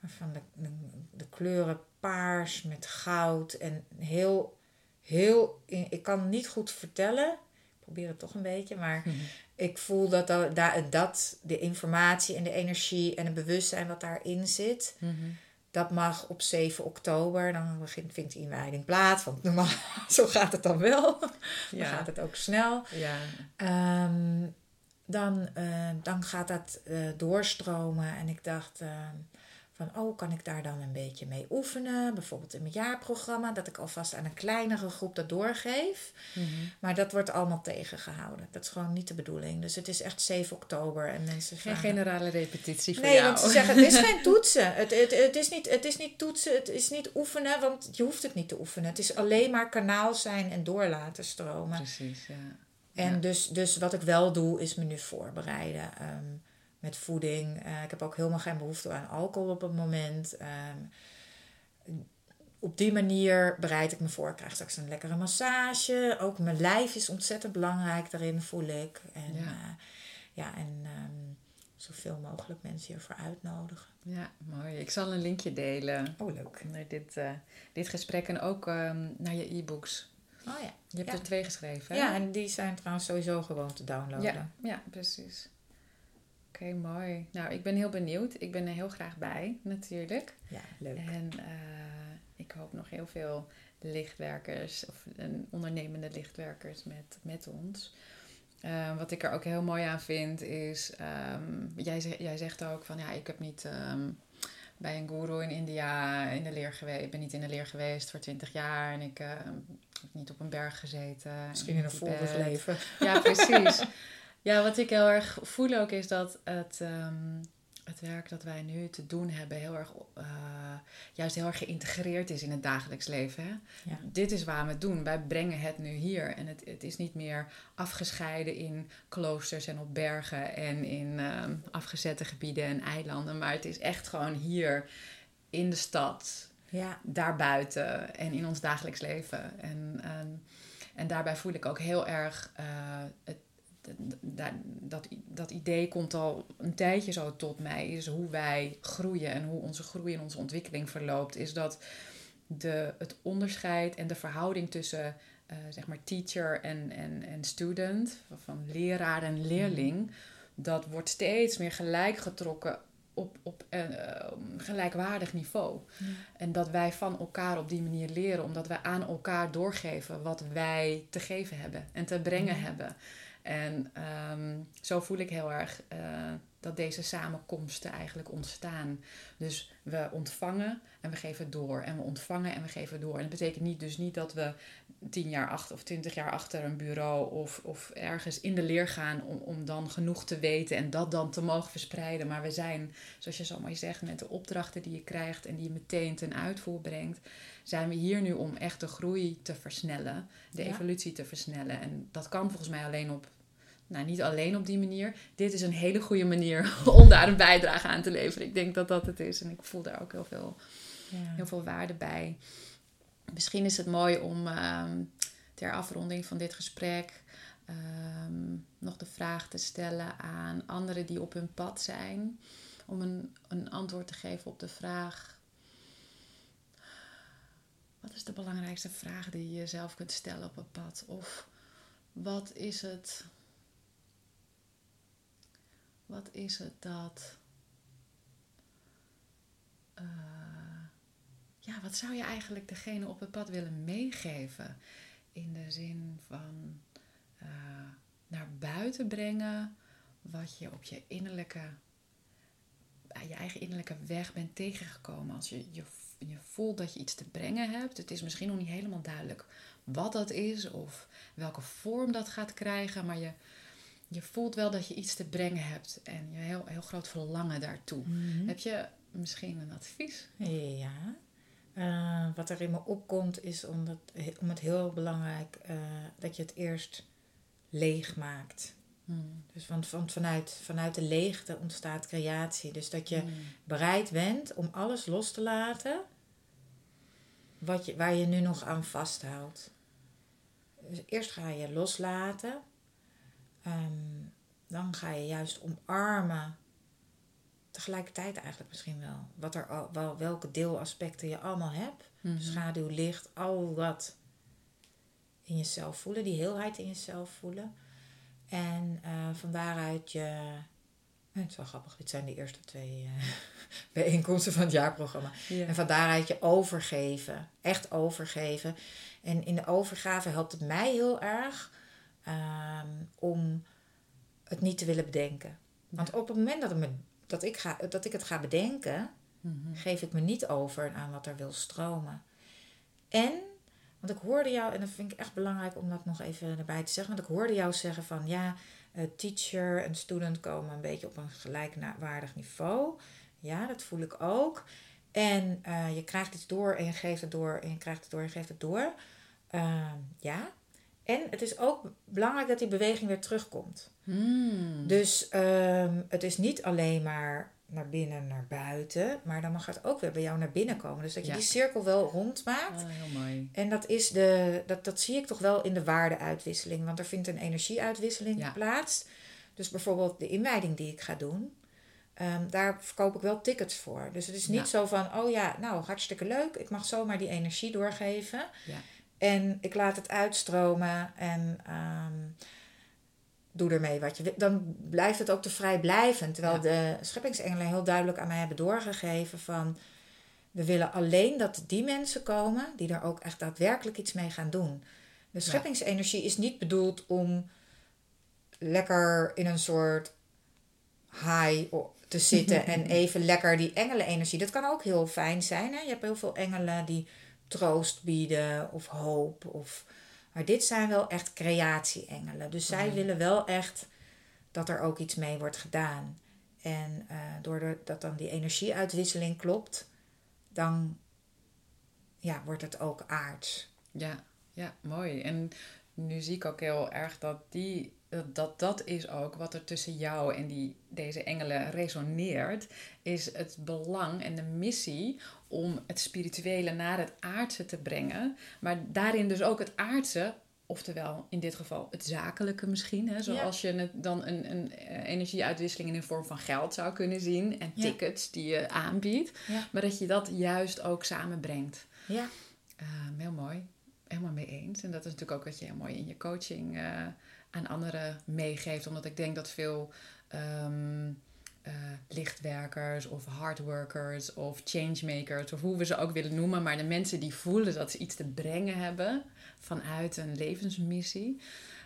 Waarvan de, de, de kleuren paars met goud. En heel, heel... Ik kan niet goed vertellen. Ik probeer het toch een beetje. Maar ik voel dat, dat, dat, dat de informatie en de energie en het bewustzijn wat daarin zit... Mhm. Dat mag op 7 oktober. Dan begint, vindt de inwijding plaats. Want normaal, [laughs] zo gaat het dan wel. [laughs] Dan Ja. gaat het ook snel. Ja. Ehm, dan, eh, dan gaat dat eh, doorstromen. En ik dacht ehm, van, oh, kan ik daar dan een beetje mee oefenen? Bijvoorbeeld in mijn jaarprogramma. Dat ik alvast aan een kleinere groep dat doorgeef. Mhm. Maar dat wordt allemaal tegengehouden. Dat is gewoon niet de bedoeling. Dus het is echt 7 oktober. En mensen Geen vragen- generale repetitie voor Nee, jou. want ze zeggen het is [laughs] geen toetsen. Het, het, het, is niet, het is niet toetsen, het is niet oefenen, want je hoeft het niet te oefenen. Het is alleen maar kanaal zijn en door laten stromen. Precies, ja. En Ja. dus, dus wat ik wel doe, is me nu voorbereiden ehm, met voeding. Eh, ik heb ook helemaal geen behoefte aan alcohol op het moment. Ehm, op die manier bereid ik me voor. Ik krijg straks een lekkere massage. Ook mijn lijf is ontzettend belangrijk daarin, voel ik. En Ja. ja, ja en ehm, zoveel mogelijk mensen hiervoor uitnodigen. Ja, mooi. Ik zal een linkje delen Oh, leuk. naar dit, eh, dit gesprek en ook ehm, naar je e-books. Oh ja. Je hebt Ja. er twee geschreven, hè? Ja, en die zijn trouwens sowieso gewoon te downloaden. Ja, ja precies. Oké, mooi. Nou, ik ben heel benieuwd. Ik ben er heel graag bij, natuurlijk. Ja, leuk. En eh, ik hoop nog heel veel lichtwerkers of een ondernemende lichtwerkers met, met ons. Eh, wat ik er ook heel mooi aan vind is, ehm, jij, zegt, jij zegt ook van ja, ik heb niet ehm, bij een guru in India in de leer geweest. Ik ben niet in de leer geweest voor twintig jaar en ik ehm, heb niet op een berg gezeten. Misschien in een Tibet. vorig leven. Ja, precies. [laughs] ja, wat ik heel erg voel ook is dat het, ehm, het werk dat wij nu te doen hebben heel erg, eh, juist heel erg geïntegreerd is in het dagelijks leven. Hè? Ja. Dit is waar we het doen. Wij brengen het nu hier. En het, het is niet meer afgescheiden in kloosters en op bergen en in ehm, afgezette gebieden en eilanden. Maar het is echt gewoon hier in de stad, Ja, daarbuiten en in ons dagelijks leven. En, ehm, en daarbij voel ik ook heel erg. eh, het, dat, dat, dat idee komt al een tijdje zo tot mij. Is hoe wij groeien en hoe onze groei en onze ontwikkeling verloopt. Is dat de, het onderscheid en de verhouding tussen eh, zeg maar teacher en, en, en student, van leraar en leerling, dat wordt steeds meer gelijk getrokken op, op een eh, gelijkwaardig niveau. En dat wij van elkaar op die manier leren, omdat wij aan elkaar doorgeven wat wij te geven hebben en te brengen Ja. hebben. En ehm, zo voel ik heel erg eh, dat deze samenkomsten eigenlijk ontstaan. Dus we ontvangen en we geven door. En we ontvangen en we geven door. En dat betekent niet, dus niet dat we tien jaar achter of twintig jaar achter een bureau of, of ergens in de leer gaan om, om dan genoeg te weten en dat dan te mogen verspreiden. Maar we zijn, zoals je zo mooi zegt, met de opdrachten die je krijgt en die je meteen ten uitvoer brengt, zijn we hier nu om echt de groei te versnellen, de evolutie te versnellen. En dat kan volgens mij alleen op nou, niet alleen op die manier. Dit is een hele goede manier [laughs] om daar een bijdrage aan te leveren. Ik denk dat dat het is. En ik voel daar ook heel veel, ja. heel veel waarde bij. Misschien is het mooi om ehm, ter afronding van dit gesprek ehm, nog de vraag te stellen aan anderen die op hun pad zijn. Om een, een antwoord te geven op de vraag: wat is de belangrijkste vraag die je jezelf kunt stellen op het pad? Of wat is het wat is het dat. Uh, ja, wat zou je eigenlijk degene op het pad willen meegeven? In de zin van uh, naar buiten brengen wat je op je innerlijke, je eigen innerlijke weg bent tegengekomen. Als je, je, je voelt dat je iets te brengen hebt. Het is misschien nog niet helemaal duidelijk wat dat is of welke vorm dat gaat krijgen, maar je, je voelt wel dat je iets te brengen hebt en je heel, heel groot verlangen daartoe. Mhm. Heb je misschien een advies? Ja. Uh, wat er in me opkomt is omdat, om het heel belangrijk uh, dat je het eerst leeg maakt. Mm. Dus want, want vanuit, vanuit de leegte ontstaat creatie. Dus dat je mm. bereid bent om alles los te laten wat je, waar je nu nog aan vasthoudt. Dus eerst ga je loslaten Ehm, dan ga je juist omarmen. Tegelijkertijd eigenlijk misschien wel. Wat er wel, welke deelaspecten je allemaal hebt. Mm Schaduw, licht, al dat in jezelf voelen. Die heelheid in jezelf voelen. En uh, van daaruit je. Het is wel grappig, dit zijn de eerste twee uh, [laughs] bijeenkomsten van het jaarprogramma. En van daaruit je overgeven. Echt overgeven. En in de overgave helpt het mij heel erg Ehm, om het niet te willen bedenken. Want op het moment dat, het me, dat, ik, ga, dat ik het ga bedenken, mhm. geef ik me niet over aan wat er wil stromen. En, want ik hoorde jou, en dat vind ik echt belangrijk om dat nog even erbij te zeggen, want ik hoorde jou zeggen van ja, teacher en student komen een beetje op een gelijkwaardig niveau. Ja, dat voel ik ook. En uh, je krijgt iets door en je geeft het door en je krijgt het door en je geeft het door. Uh, ja, en het is ook belangrijk dat die beweging weer terugkomt. Hmm. Dus um, het is niet alleen maar naar binnen, naar buiten, maar dan mag het ook weer bij jou naar binnen komen. Dus dat je die cirkel wel rond maakt. Oh, heel mooi. En dat, is de, dat, dat zie ik toch wel in de waardeuitwisseling, want er vindt een energieuitwisseling plaats. Dus bijvoorbeeld de inwijding die ik ga doen, um, daar verkoop ik wel tickets voor. Dus het is niet zo van, oh ja, nou hartstikke leuk, ik mag zomaar die energie doorgeven. En ik laat het uitstromen en um, doe ermee wat je wil. Dan blijft het ook te vrijblijvend. Terwijl de scheppingsengelen heel duidelijk aan mij hebben doorgegeven van... We willen alleen dat die mensen komen die er ook echt daadwerkelijk iets mee gaan doen. De scheppingsenergie is niet bedoeld om lekker in een soort high te zitten [laughs] en even lekker die engelenenergie. Dat kan ook heel fijn zijn. Hè? Je hebt heel veel engelen die troost bieden of hoop. Of, maar dit zijn wel echt creatieengelen. Dus zij willen wel echt dat er ook iets mee wordt gedaan. En uh, doordat dan die energieuitwisseling klopt, dan ja, wordt het ook aards. Ja, ja, mooi. En nu zie ik ook heel erg dat die dat dat is ook wat er tussen jou en die, deze engelen resoneert, is het belang en de missie om het spirituele naar het aardse te brengen. Maar daarin dus ook het aardse, oftewel in dit geval het zakelijke misschien. Hè, zoals je het dan een, een eh, energieuitwisseling in de vorm van geld zou kunnen zien en tickets die je aanbiedt. Maar dat je dat juist ook samenbrengt. Ja. Uh, heel mooi. Helemaal mee eens. En dat is natuurlijk ook wat je heel mooi in je coaching uh, aan anderen meegeeft. Omdat ik denk dat veel ehm, eh, lichtwerkers of hardworkers of changemakers, of hoe we ze ook willen noemen, maar de mensen die voelen dat ze iets te brengen hebben vanuit een levensmissie.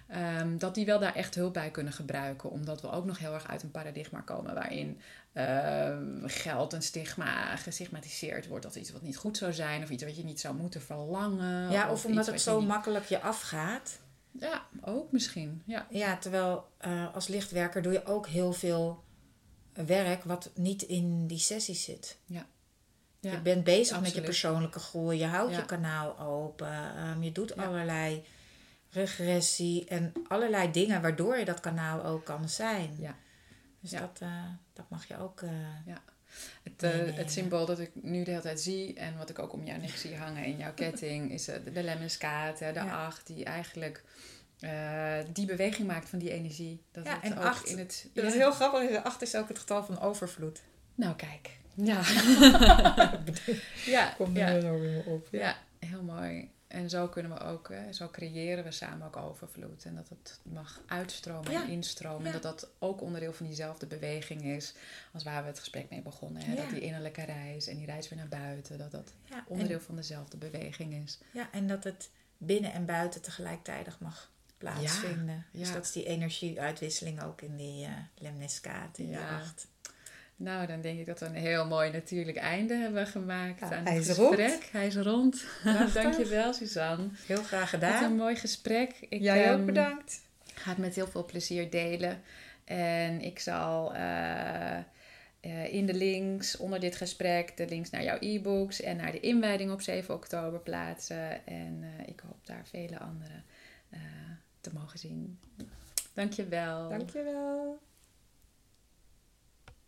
Ehm, dat die wel daar echt hulp bij kunnen gebruiken. Omdat we ook nog heel erg uit een paradigma komen waarin ehm, geld een stigma gestigmatiseerd wordt. als iets wat niet goed zou zijn of iets wat je niet zou moeten verlangen. Ja, of, omdat het zo makkelijk je afgaat. Ja, ook misschien. Ja, ja terwijl uh, als lichtwerker doe je ook heel veel werk wat niet in die sessies zit. Ja. ja je bent bezig met je persoonlijke groei, je houdt je kanaal open, um, je doet allerlei regressie en allerlei dingen waardoor je dat kanaal ook kan zijn. Ja. Dus Dat, uh, dat mag je ook. Uh, ja. Het, uh, het symbool dat ik nu de hele tijd zie en wat ik ook om jouw nek zie hangen in jouw [laughs] ketting, is de, de lemmenskaat, de acht, die eigenlijk die beweging maakt van die energie. Dat ja, en ook acht, in het, dat is heel grappig, de acht is ook het getal van overvloed. Nou, kijk. Ja. [laughs] ja. Komt er ja. weer op. Ja. ja, heel mooi. En zo kunnen we ook, zo creëren we samen ook overvloed. En dat het mag uitstromen en instromen. En dat dat ook onderdeel van diezelfde beweging is als waar we het gesprek mee begonnen. Hè? Dat die innerlijke reis en die reis weer naar buiten, dat dat onderdeel van dezelfde beweging is. Ja, en dat het binnen en buiten tegelijkertijd mag plaatsvinden. Dus dat is die energieuitwisseling ook in die uh, lemniscaat, in ja. acht. Nou, dan denk ik dat we een heel mooi natuurlijk einde hebben gemaakt aan het gesprek. Rond. Hij is rond. [laughs] Dankjewel, Suzanne. Heel graag gedaan. Wat een mooi gesprek. Ik, Jij ook ehm, bedankt. ga het met heel veel plezier delen. En ik zal uh, uh, in de links onder dit gesprek de links naar jouw e-books en naar de inwijding op 7 oktober plaatsen. En uh, ik hoop daar vele anderen te mogen zien. Dankjewel. Dankjewel.